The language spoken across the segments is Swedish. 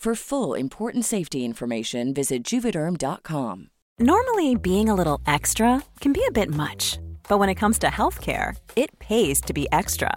For full important safety information, visit juvederm.com. Normally, being a little extra can be a bit much, but when it comes to healthcare, it pays to be extra.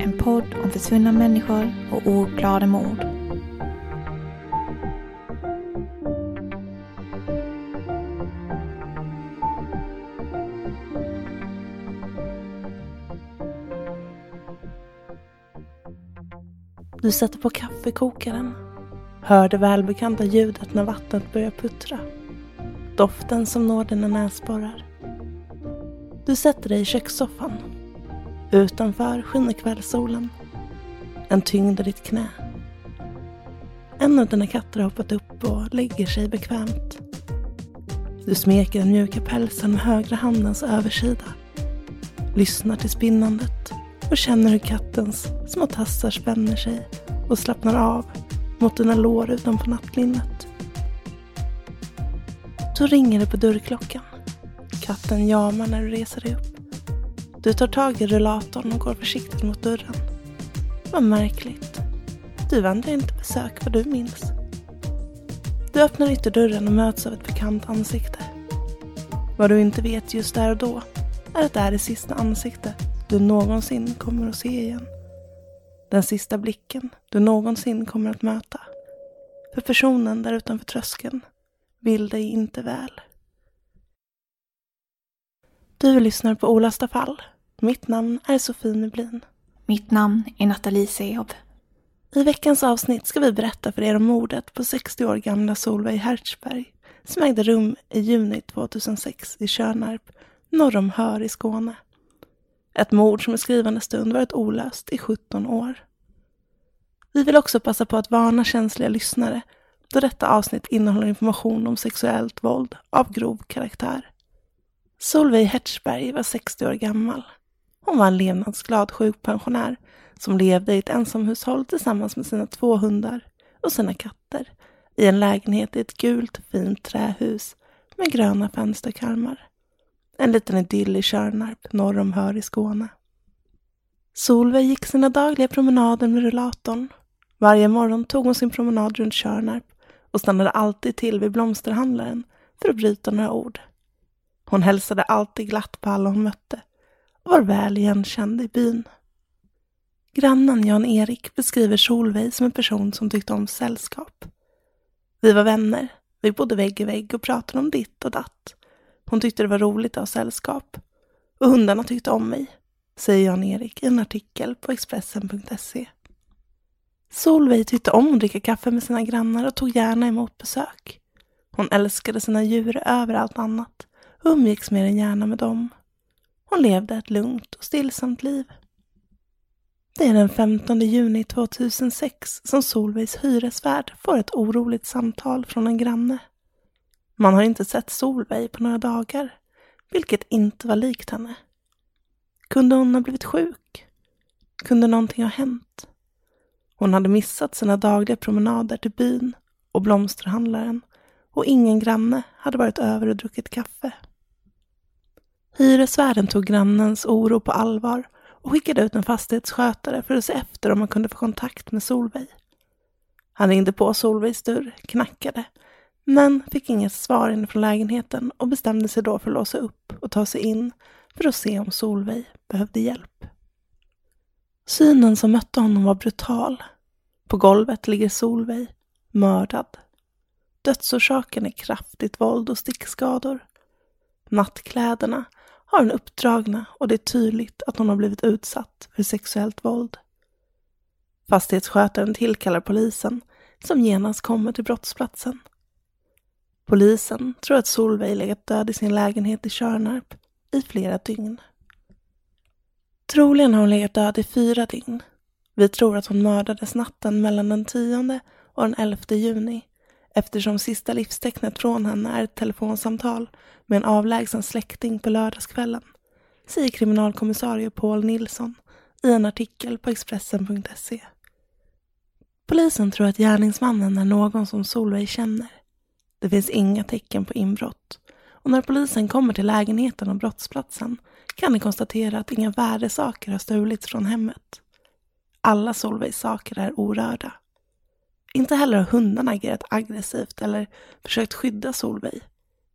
En podd om försvunna människor och ouppklarade mord. Du sätter på kaffekokaren. Hör det välbekanta ljudet när vattnet börjar puttra. Doften som når dina näsborrar. Du sätter dig i kökssoffan. Utanför skiner kvällssolen. En tyngd i ditt knä. En av dina katter har hoppat upp och lägger sig bekvämt. Du smeker den mjuka pälsen med högra handens översida. Lyssnar till spinnandet och känner hur kattens små tassar spänner sig och slappnar av mot dina lår utanpå nattlinnet. Så ringer det på dörrklockan. Katten jamar när du reser dig upp. Du tar tag i rullatorn och går försiktigt mot dörren. Vad märkligt. Du vandrar inte besök vad du minns. Du öppnar ytterdörren och möts av ett bekant ansikte. Vad du inte vet just där och då är att det är det sista ansikte du någonsin kommer att se igen. Den sista blicken du någonsin kommer att möta. För personen där utanför tröskeln vill dig inte väl. Du lyssnar på Olösta fall. Mitt namn är Sofie Nublin. Mitt namn är Nathalie Seob. I veckans avsnitt ska vi berätta för er om mordet på 60 år gamla Solveig Hertzberg som ägde rum i juni 2006 i Tjörnarp, norr om Hör i Skåne. Ett mord som i skrivande stund varit olöst i 17 år. Vi vill också passa på att varna känsliga lyssnare då detta avsnitt innehåller information om sexuellt våld av grov karaktär. Solveig Hertzberg var 60 år gammal. Hon var en levnadsglad sjukpensionär som levde i ett ensamhushåll tillsammans med sina två hundar och sina katter i en lägenhet i ett gult fint trähus med gröna fönsterkarmar. En liten idyll i Tjörnarp norr om Hör i Skåne. Solveig gick sina dagliga promenader med rullatorn. Varje morgon tog hon sin promenad runt Tjörnarp och stannade alltid till vid blomsterhandlaren för att bryta några ord. Hon hälsade alltid glatt på alla hon mötte var väl igenkänd i byn. Grannen Jan-Erik beskriver Solveig som en person som tyckte om sällskap. Vi var vänner, vi bodde vägg i vägg och pratade om ditt och datt. Hon tyckte det var roligt att ha sällskap. Och hundarna tyckte om mig, säger Jan-Erik i en artikel på Expressen.se. Solveig tyckte om att dricka kaffe med sina grannar och tog gärna emot besök. Hon älskade sina djur över allt annat och umgicks mer än gärna med dem. Hon levde ett lugnt och stillsamt liv. Det är den 15 juni 2006 som Solveigs hyresvärd får ett oroligt samtal från en granne. Man har inte sett Solveig på några dagar, vilket inte var likt henne. Kunde hon ha blivit sjuk? Kunde någonting ha hänt? Hon hade missat sina dagliga promenader till byn och blomsterhandlaren och ingen granne hade varit över och druckit kaffe. Hyresvärden tog grannens oro på allvar och skickade ut en fastighetsskötare för att se efter om man kunde få kontakt med Solveig. Han ringde på Solveigs dörr, knackade, men fick inget svar inifrån lägenheten och bestämde sig då för att låsa upp och ta sig in för att se om Solveig behövde hjälp. Synen som mötte honom var brutal. På golvet ligger Solveig, mördad. Dödsorsaken är kraftigt våld och stickskador. Nattkläderna har hon uppdragna och det är tydligt att hon har blivit utsatt för sexuellt våld. Fastighetsskötaren tillkallar polisen som genast kommer till brottsplatsen. Polisen tror att Solveig legat död i sin lägenhet i Körnarp i flera dygn. Troligen har hon legat död i fyra dygn. Vi tror att hon mördades natten mellan den 10 och den 11 juni eftersom sista livstecknet från henne är ett telefonsamtal med en avlägsen släkting på lördagskvällen, säger kriminalkommissarie Paul Nilsson i en artikel på Expressen.se. Polisen tror att gärningsmannen är någon som Solveig känner. Det finns inga tecken på inbrott och när polisen kommer till lägenheten och brottsplatsen kan de konstatera att inga värdesaker har stulits från hemmet. Alla Solveigs saker är orörda. Inte heller har hundarna agerat aggressivt eller försökt skydda Solveig,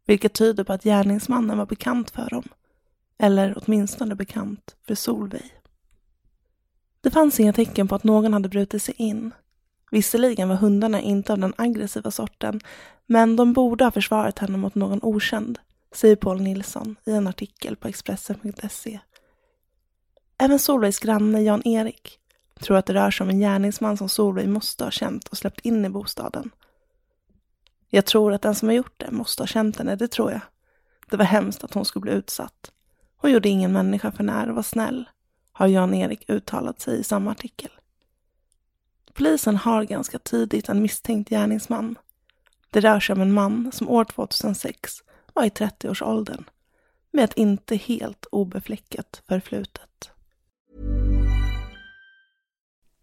vilket tyder på att gärningsmannen var bekant för dem. Eller åtminstone bekant för Solveig. Det fanns inga tecken på att någon hade brutit sig in. Visserligen var hundarna inte av den aggressiva sorten, men de borde ha försvarat henne mot någon okänd, säger Paul Nilsson i en artikel på Expressen.se. Även Solveigs granne Jan-Erik tror att det rör sig om en gärningsman som Solveig måste ha känt och släppt in i bostaden. Jag tror att den som har gjort det måste ha känt henne, det tror jag. Det var hemskt att hon skulle bli utsatt. Hon gjorde ingen människa för när och var snäll, har Jan-Erik uttalat sig i samma artikel. Polisen har ganska tidigt en misstänkt gärningsman. Det rör sig om en man som år 2006 var i 30-årsåldern med ett inte helt obefläckat förflutet.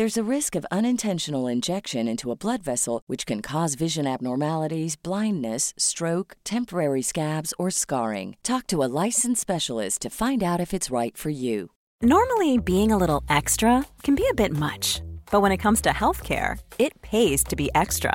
There's a risk of unintentional injection into a blood vessel, which can cause vision abnormalities, blindness, stroke, temporary scabs, or scarring. Talk to a licensed specialist to find out if it's right for you. Normally, being a little extra can be a bit much, but when it comes to healthcare, it pays to be extra.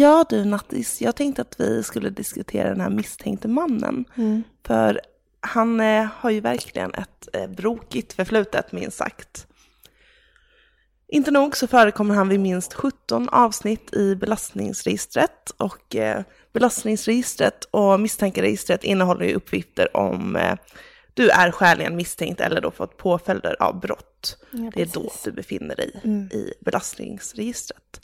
Ja du Nattis, jag tänkte att vi skulle diskutera den här misstänkte mannen. Mm. För han eh, har ju verkligen ett eh, brokigt förflutet minst sagt. Inte nog så förekommer han vid minst 17 avsnitt i belastningsregistret och eh, belastningsregistret och misstankeregistret innehåller ju uppgifter om eh, du är skäligen misstänkt eller då fått påföljder av brott. Ja, det är då du befinner dig Mm. i belastningsregistret.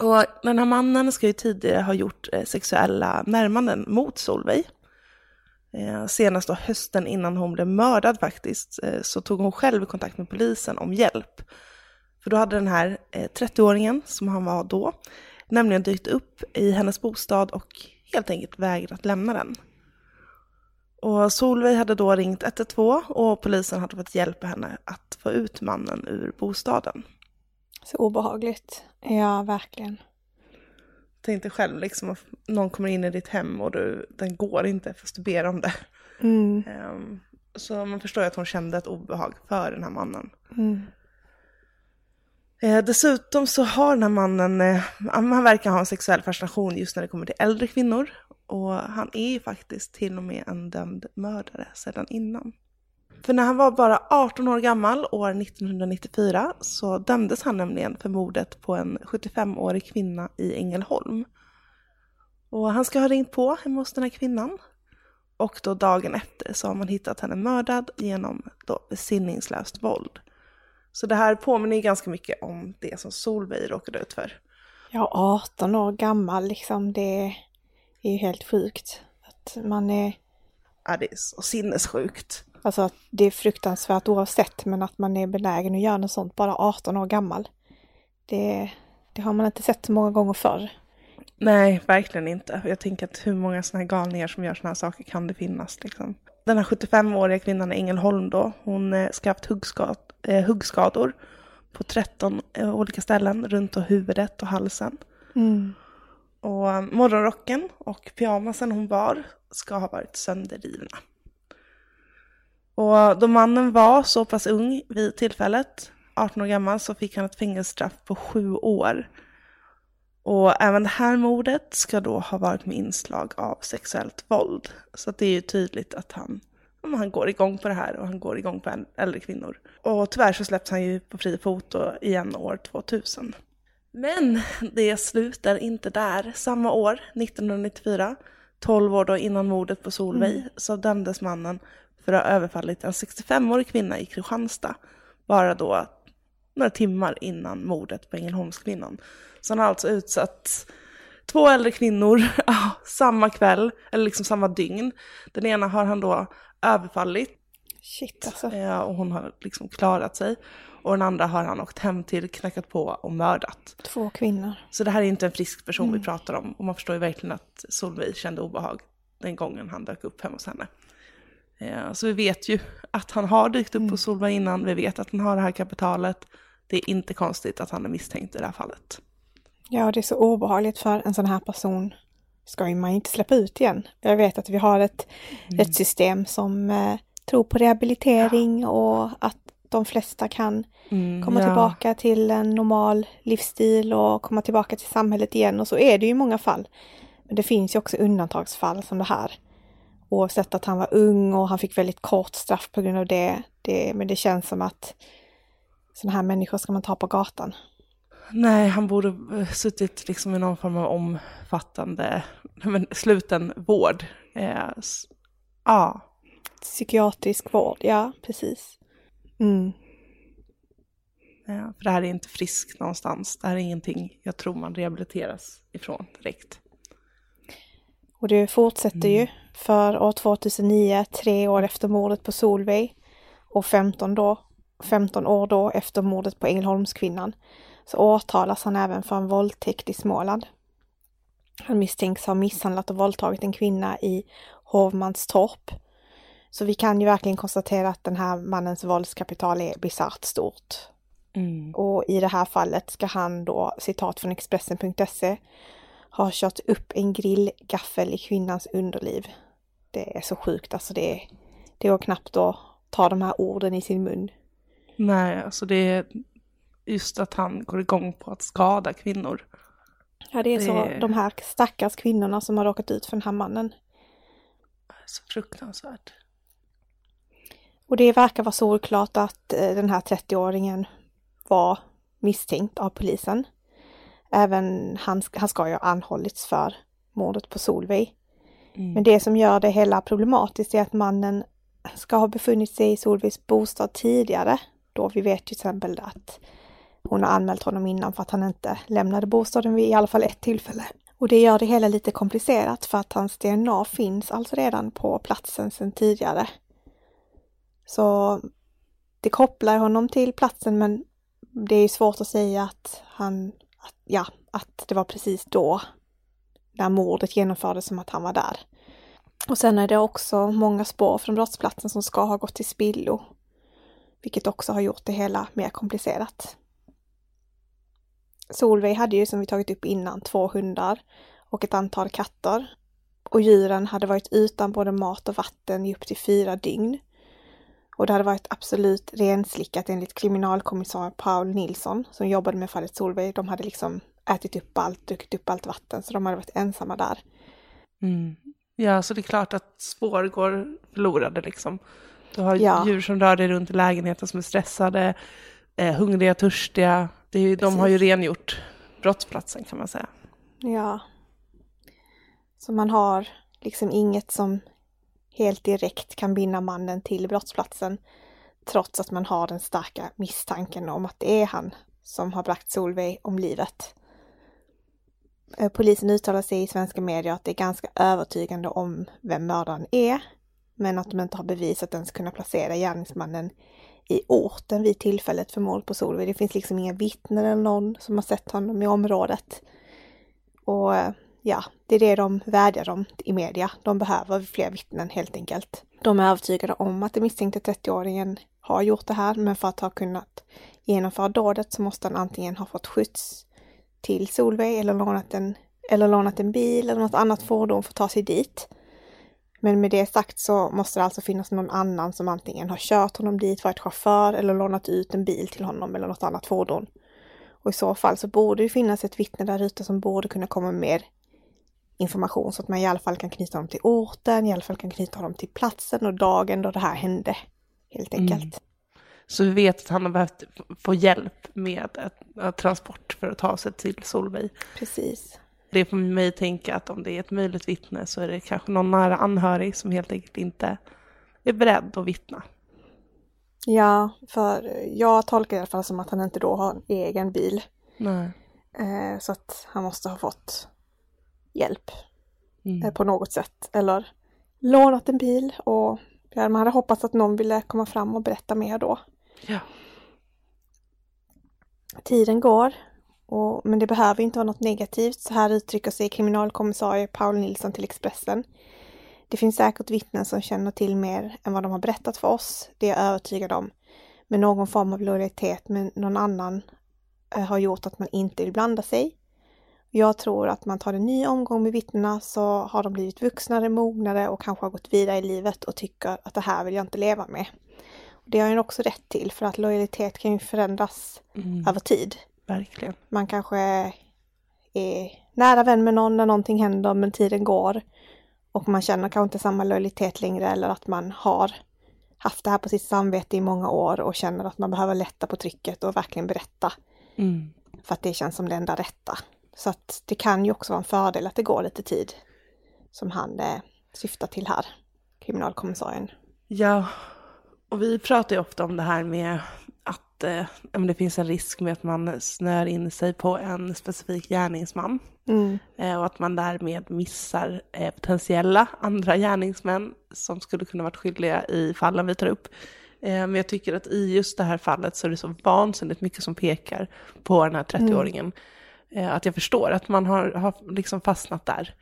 Och den här mannen ska ju tidigare ha gjort eh, sexuella närmanden mot Solveig. Eh, senast då hösten innan hon blev mördad faktiskt, eh, så tog hon själv kontakt med polisen om hjälp. För då hade den här 30-åringen, som han var då, nämligen dykt upp i hennes bostad och helt enkelt vägrat lämna den. Och Solveig hade då ringt 112 och polisen hade fått hjälpa henne att få ut mannen ur bostaden. Så obehagligt. Ja, verkligen. Tänk dig själv liksom att någon kommer in i ditt hem och du, den går inte fast du ber om det. Mm. Um, så man förstår ju att hon kände ett obehag för den här mannen. Mm. Eh, dessutom så har den här mannen, eh, han verkar ha en sexuell fascination just när det kommer till äldre kvinnor. Och han är ju faktiskt till och med en dömd mördare sedan innan. För när han var bara 18 år gammal, år 1994, så dömdes han nämligen för mordet på en 75-årig kvinna i Ängelholm. Och han ska ha ringt på hemma hos den här kvinnan. Och då dagen efter så har man hittat henne mördad genom då besinningslöst våld. Så det här påminner ju ganska mycket om det som Solveig råkade ut för. Ja, 18 år gammal liksom, det är ju helt sjukt. Att man är... Ja, det är så sinnessjukt. Alltså att det är fruktansvärt oavsett, men att man är benägen att göra något sånt bara 18 år gammal. Det, det har man inte sett så många gånger förr. Nej, verkligen inte. Jag tänker att hur många sådana här galningar som gör sådana här saker kan det finnas liksom. Den här 75-åriga kvinnan i Ängelholm då, hon eh, ska ha haft huggskad, eh, huggskador på 13 eh, olika ställen runt huvudet och halsen. Mm. Och eh, morgonrocken och pyjamasen hon bar ska ha varit sönderrivna. Och då mannen var så pass ung vid tillfället, 18 år gammal, så fick han ett fängelsestraff på sju år. Och även det här mordet ska då ha varit med inslag av sexuellt våld. Så det är ju tydligt att han, han går igång på det här och han går igång på äldre kvinnor. Och tyvärr så släpps han ju på fri fot igen år 2000. Men det slutar inte där. Samma år, 1994, 12 år då innan mordet på Solveig, mm. så dömdes mannen för att ha överfallit en 65-årig kvinna i Kristianstad. Bara då några timmar innan mordet på Ängelholmskvinnan. Så han har alltså utsatt två äldre kvinnor samma kväll, eller liksom samma dygn. Den ena har han då överfallit. Shit alltså. och hon har liksom klarat sig. Och den andra har han åkt hem till, knackat på och mördat. Två kvinnor. Så det här är inte en frisk person mm. vi pratar om. Och man förstår ju verkligen att Solveig kände obehag den gången han dök upp hemma hos henne. Eh, så vi vet ju att han har dykt upp mm. på Solveig innan, vi vet att han har det här kapitalet. Det är inte konstigt att han är misstänkt i det här fallet. Ja, det är så obehagligt för en sån här person ska ju man inte släppa ut igen. Jag vet att vi har ett mm. rättssystem som eh, tror på rehabilitering ja. och att de flesta kan mm, komma ja. tillbaka till en normal livsstil och komma tillbaka till samhället igen och så är det ju i många fall. Men det finns ju också undantagsfall som det här. Oavsett att han var ung och han fick väldigt kort straff på grund av det. det men det känns som att sådana här människor ska man ta på gatan. Nej, han borde suttit liksom i någon form av omfattande, men, sluten vård. Eh, ja. Psykiatrisk vård, ja precis. Mm. Ja, för det här är inte friskt någonstans. Det här är ingenting jag tror man rehabiliteras ifrån direkt. Och det fortsätter mm. ju för år 2009, tre år efter mordet på Solveig och 15, då, 15 år då efter mordet på Ängelholmskvinnan så åtalas han även för en våldtäkt i Småland. Han misstänks ha misshandlat och våldtagit en kvinna i Hovmanstorp. Så vi kan ju verkligen konstatera att den här mannens våldskapital är bisarrt stort. Mm. Och i det här fallet ska han då, citat från Expressen.se, ha kört upp en grillgaffel i kvinnans underliv. Det är så sjukt, alltså det, det går knappt att ta de här orden i sin mun. Nej, alltså det är just att han går igång på att skada kvinnor. Ja, det är det... så de här stackars kvinnorna som har råkat ut för den här mannen. Så fruktansvärt. Och det verkar vara solklart att eh, den här 30-åringen var misstänkt av polisen. Även han, han ska ju ha anhållits för mordet på Solveig. Mm. Men det som gör det hela problematiskt är att mannen ska ha befunnit sig i Solveigs bostad tidigare. Då vi vet till exempel att hon har anmält honom innan för att han inte lämnade bostaden vid i alla fall ett tillfälle. Och det gör det hela lite komplicerat för att hans DNA finns alltså redan på platsen sedan tidigare. Så det kopplar honom till platsen men det är svårt att säga att han, att, ja, att det var precis då när mordet genomfördes som att han var där. Och sen är det också många spår från brottsplatsen som ska ha gått till spillo. Vilket också har gjort det hela mer komplicerat. Solveig hade ju som vi tagit upp innan två hundar och ett antal katter. Och djuren hade varit utan både mat och vatten i upp till fyra dygn. Och det hade varit absolut renslickat enligt kriminalkommissarie Paul Nilsson som jobbade med fallet Solveig. De hade liksom ätit upp allt, druckit upp allt vatten så de hade varit ensamma där. Mm. Ja, så det är klart att spår går förlorade liksom. Du har ja. djur som rör dig runt i lägenheten som är stressade, eh, hungriga, törstiga. Det är, de har ju rengjort brottsplatsen kan man säga. Ja. Så man har liksom inget som helt direkt kan binda mannen till brottsplatsen trots att man har den starka misstanken om att det är han som har bragt Solveig om livet. Eh, polisen uttalar sig i svenska medier att det är ganska övertygande om vem mördaren är, men att de inte har bevis att ens kunna placera gärningsmannen i orten vid tillfället för mord på Solveig. Det finns liksom inga vittnen eller någon som har sett honom i området. Och eh, ja, det är det de vädjar om i media. De behöver fler vittnen helt enkelt. De är övertygade om att den misstänkte 30-åringen har gjort det här, men för att ha kunnat genomföra dådet så måste han antingen ha fått skjuts till Solveig eller lånat en, eller lånat en bil eller något annat fordon för att ta sig dit. Men med det sagt så måste det alltså finnas någon annan som antingen har kört honom dit, varit chaufför eller lånat ut en bil till honom eller något annat fordon. Och i så fall så borde det finnas ett vittne där ute som borde kunna komma med mer information så att man i alla fall kan knyta dem till orten, i alla fall kan knyta dem till platsen och dagen då det här hände. Helt mm. enkelt. Mm. Så vi vet att han har behövt få hjälp med ett, transport för att ta sig till Solveig. Precis. Det får mig tänka att om det är ett möjligt vittne så är det kanske någon nära anhörig som helt enkelt inte är beredd att vittna. Ja, för jag tolkar i alla fall som att han inte då har en egen bil. Nej. Eh, så att han måste ha fått hjälp mm. Eh, på något sätt. Eller lånat en bil och man hade hoppats att någon ville komma fram och berätta mer då. Ja. Tiden går, och, men det behöver inte vara något negativt. Så här uttrycker sig kriminalkommissarie Paul Nilsson till Expressen. Det finns säkert vittnen som känner till mer än vad de har berättat för oss. Det är jag övertygad om. Men någon form av lojalitet med någon annan eh, har gjort att man inte vill blanda sig. Jag tror att man tar en ny omgång med vittnena så har de blivit vuxnare, mognare och kanske har gått vidare i livet och tycker att det här vill jag inte leva med. Det har ju också rätt till för att lojalitet kan ju förändras mm. över tid. Verkligen. Man kanske är nära vän med någon när någonting händer men tiden går och man känner kanske inte samma lojalitet längre eller att man har haft det här på sitt samvete i många år och känner att man behöver lätta på trycket och verkligen berätta. Mm. För att det känns som det enda rätta. Så att det kan ju också vara en fördel att det går lite tid som han eh, syftar till här, kriminalkommissarien. Ja, och vi pratar ju ofta om det här med att eh, det finns en risk med att man snör in sig på en specifik gärningsman. Mm. Eh, och att man därmed missar eh, potentiella andra gärningsmän som skulle kunna varit skyldiga i fallen vi tar upp. Eh, men jag tycker att i just det här fallet så är det så vansinnigt mycket som pekar på den här 30-åringen. Mm. Eh, att jag förstår att man har, har liksom fastnat där.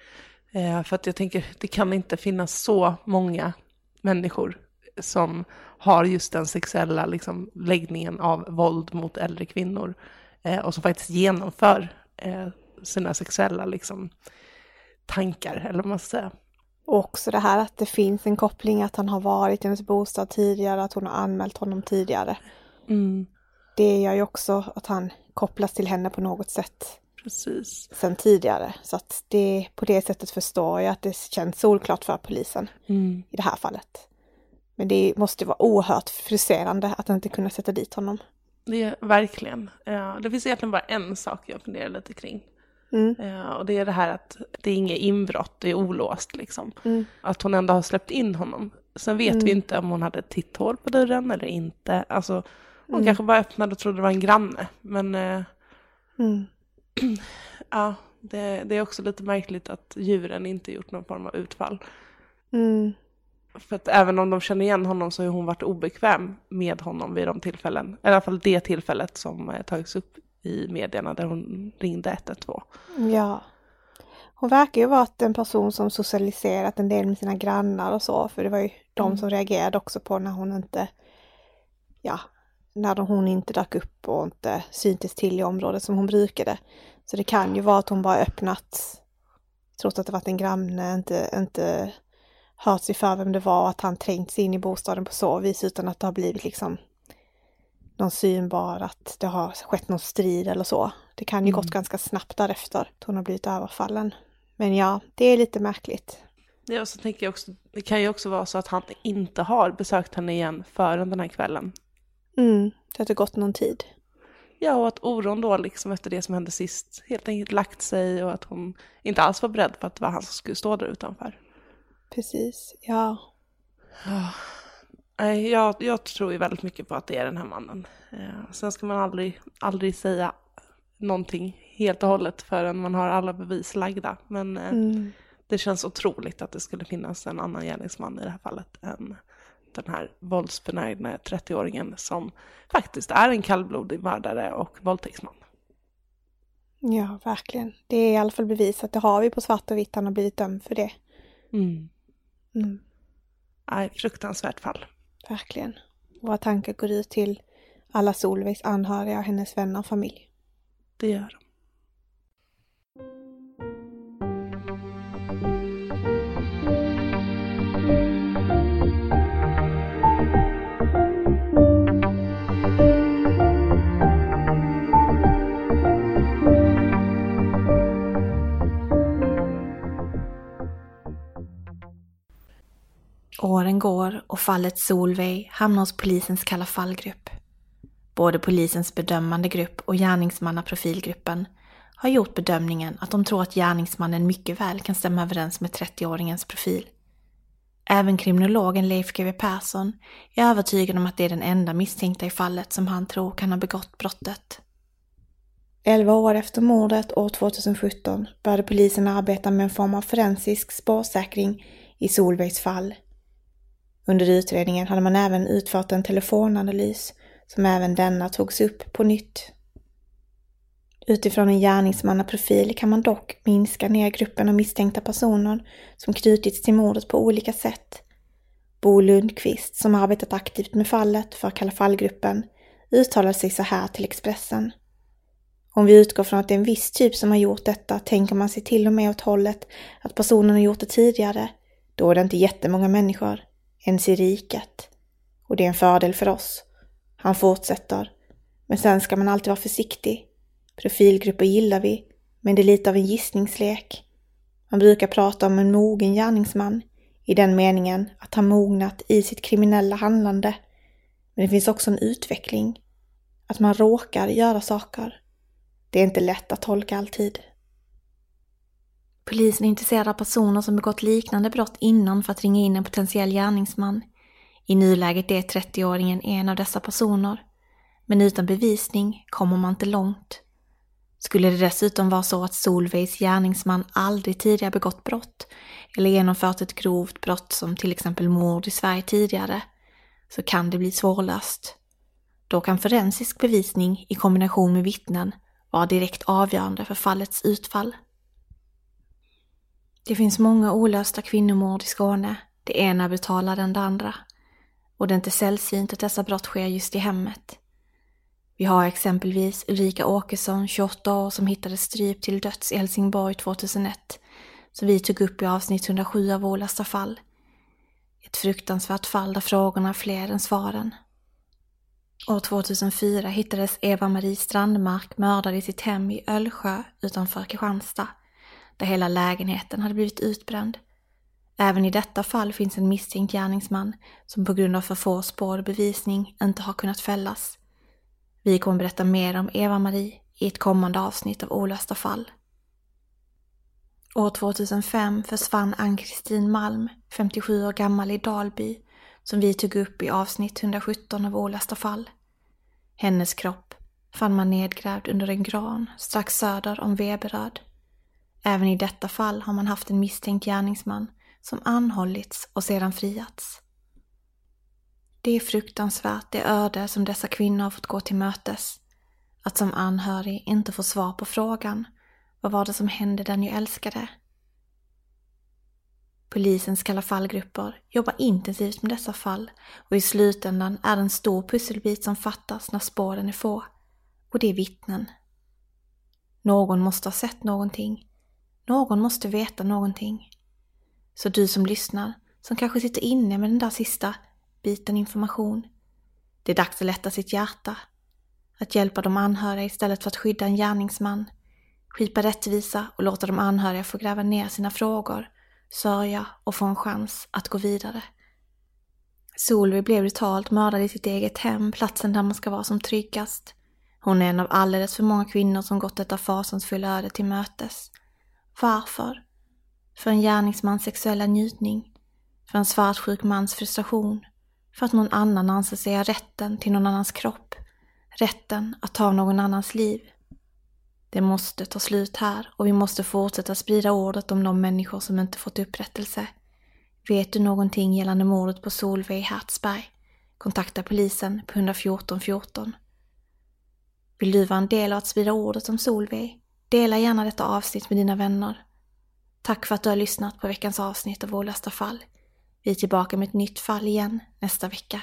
Eh, för att jag tänker, det kan inte finnas så många människor som har just den sexuella liksom, läggningen av våld mot äldre kvinnor. Eh, och som faktiskt genomför sina sexuella liksom, tankar, eller vad man ska säga. Och också det här att det finns en koppling att han har varit i hennes bostad tidigare, att hon har anmält honom tidigare. Mm. Det gör ju också att han kopplas till henne på något sätt. Precis. Sen tidigare. Så att det, på det sättet förstår jag att det känns solklart för polisen mm. i det här fallet. Men det måste vara oerhört frustrerande att inte kunna sätta dit honom. Det är verkligen. Ja, det finns egentligen bara en sak jag funderar lite kring. Mm. Ja, och det är det här att det är inget inbrott, det är olåst liksom. Mm. Att hon ändå har släppt in honom. Sen vet mm. vi inte om hon hade titthål på dörren eller inte. Alltså, hon mm. kanske bara öppnade och trodde det var en granne. Men eh, mm. ja, Det, det är också lite märkligt att djuren inte gjort någon form av utfall. För att även om de känner igen honom så har hon varit obekväm med honom vid de tillfällen, i alla fall det tillfället som eh, tagits upp i medierna där hon ringde 112. Ja. Hon verkar ju vara en person som socialiserat en del med sina grannar och så, för det var ju de Mm. som reagerade också på när hon inte, ja, när hon inte dök upp och inte syntes till i området som hon brukade. Så det kan ju vara att hon bara öppnat, trots att det varit en granne, inte, inte hört sig för vem det var och att han trängt sig in i bostaden på så vis utan att det har blivit liksom någon synbar, att det har skett någon strid eller så. Det kan ju gått ganska snabbt därefter att hon har blivit överfallen. Men ja, det är lite märkligt. Ja, och så tänker jag också, det kan ju också vara så att han inte har besökt henne igen förrän den här kvällen. Mm, det har gått någon tid. Ja, och att oron då liksom efter det som hände sist helt enkelt lagt sig och att hon inte alls var beredd på att det var han som skulle stå där utanför. Precis, ja. Nej, jag, jag tror ju väldigt mycket på att det är den här mannen. Eh, sen ska man aldrig, aldrig säga någonting helt och hållet förrän man har alla bevis lagda. Men eh, Mm. det känns otroligt att det skulle finnas en annan gärningsman i det här fallet än den här våldsbenägna 30-åringen som faktiskt är en kallblodig mördare och våldtäktsman. Ja, verkligen. Det är i alla fall bevisat. Det har vi på svart och vitt. Han har blivit dömd för det. Mm. Mm, Nej, fruktansvärt fall. verkligen. Våra tankar går ut till alla Solveigs anhöriga hennes vänner och familj. Det gör de. Åren går och fallet Solveig hamnar hos polisens kalla fallgrupp. Både polisens bedömande grupp och gärningsmannaprofilgruppen har gjort bedömningen att de tror att gärningsmannen mycket väl kan stämma överens med 30-åringens profil. Även kriminologen Leif GW Persson är övertygad om att det är den enda misstänkta i fallet som han tror kan ha begått brottet. Elva år efter mordet år 2017 började polisen arbeta med en form av forensisk spårsäkring i Solveigs fall. Under utredningen hade man även utfört en telefonanalys som även denna togs upp på nytt. Utifrån en gärningsmannaprofil kan man dock minska ner gruppen av misstänkta personer som knutits till mordet på olika sätt. Bo Lundqvist, som arbetat aktivt med fallet för Kalla fallgruppen, uttalade sig så här till Expressen. Om vi utgår från att det är en viss typ som har gjort detta tänker man sig till och med åt hållet att personen har gjort det tidigare. Då är det inte jättemånga människor, ens i riket. Och det är en fördel för oss. Han fortsätter. Men sen ska man alltid vara försiktig. Profilgrupper gillar vi, men det är lite av en gissningslek. Man brukar prata om en mogen gärningsman i den meningen att han mognat i sitt kriminella handlande. Men det finns också en utveckling. Att man råkar göra saker. Det är inte lätt att tolka alltid. Polisen är intresserad av personer som begått liknande brott innan för att ringa in en potentiell gärningsman. I nuläget är 30-åringen en av dessa personer. Men utan bevisning kommer man inte långt. Skulle det dessutom vara så att Solveigs gärningsman aldrig tidigare begått brott eller genomfört ett grovt brott som till exempel mord i Sverige tidigare så kan det bli svårlöst. Då kan forensisk bevisning i kombination med vittnen vara direkt avgörande för fallets utfall. Det finns många olösta kvinnomord i Skåne. Det ena betalar än det andra. Och det är inte sällsynt att dessa brott sker just i hemmet. Vi har exempelvis Ulrika Åkesson, 28 år, som hittades strypt till döds i Helsingborg 2001, som vi tog upp i avsnitt 107 av Olösta fall. Ett fruktansvärt fall där frågorna är fler än svaren. År 2004 hittades Eva-Marie Strandmark mördad i sitt hem i Ölsjö utanför Kristianstad, där hela lägenheten hade blivit utbränd. Även i detta fall finns en misstänkt gärningsman som på grund av för få spår och bevisning inte har kunnat fällas. Vi kommer berätta mer om Eva-Marie i ett kommande avsnitt av Olösta fall. År 2005 försvann Ann-Kristin Malm, 57 år gammal i Dalby, som vi tog upp i avsnitt 117 av Olösta fall. Hennes kropp fann man nedgrävd under en gran strax söder om Veberöd. Även i detta fall har man haft en misstänkt gärningsman som anhållits och sedan friats. Det är fruktansvärt det öde som dessa kvinnor har fått gå till mötes. Att som anhörig inte få svar på frågan vad var det som hände den jag älskade? Polisens kalla fallgrupper jobbar intensivt med dessa fall och i slutändan är det en stor pusselbit som fattas när spåren är få. Och det är vittnen. Någon måste ha sett någonting. Någon måste veta någonting. Så du som lyssnar, som kanske sitter inne med den där sista biten information. Det är dags att lätta sitt hjärta. Att hjälpa de anhöriga istället för att skydda en gärningsman. Skipa rättvisa och låta de anhöriga få gräva ner sina frågor, sörja och få en chans att gå vidare. Solveig blev brutalt mördad i sitt eget hem, platsen där man ska vara som tryggast. Hon är en av alldeles för många kvinnor som gått detta fasansfulla öde till mötes. Varför? För en gärningsmans sexuella njutning? För en svartsjuk mans frustration? För att någon annan anser sig ha rätten till någon annans kropp? Rätten att ta någon annans liv? Det måste ta slut här och vi måste fortsätta sprida ordet om de människor som inte fått upprättelse. Vet du någonting gällande mordet på Solveig Hertzberg? Kontakta polisen på 114 14. Vill du vara en del av att sprida ordet om Solveig? Dela gärna detta avsnitt med dina vänner. Tack för att du har lyssnat på veckans avsnitt av Olösta fall. Vi är tillbaka med ett nytt fall igen nästa vecka.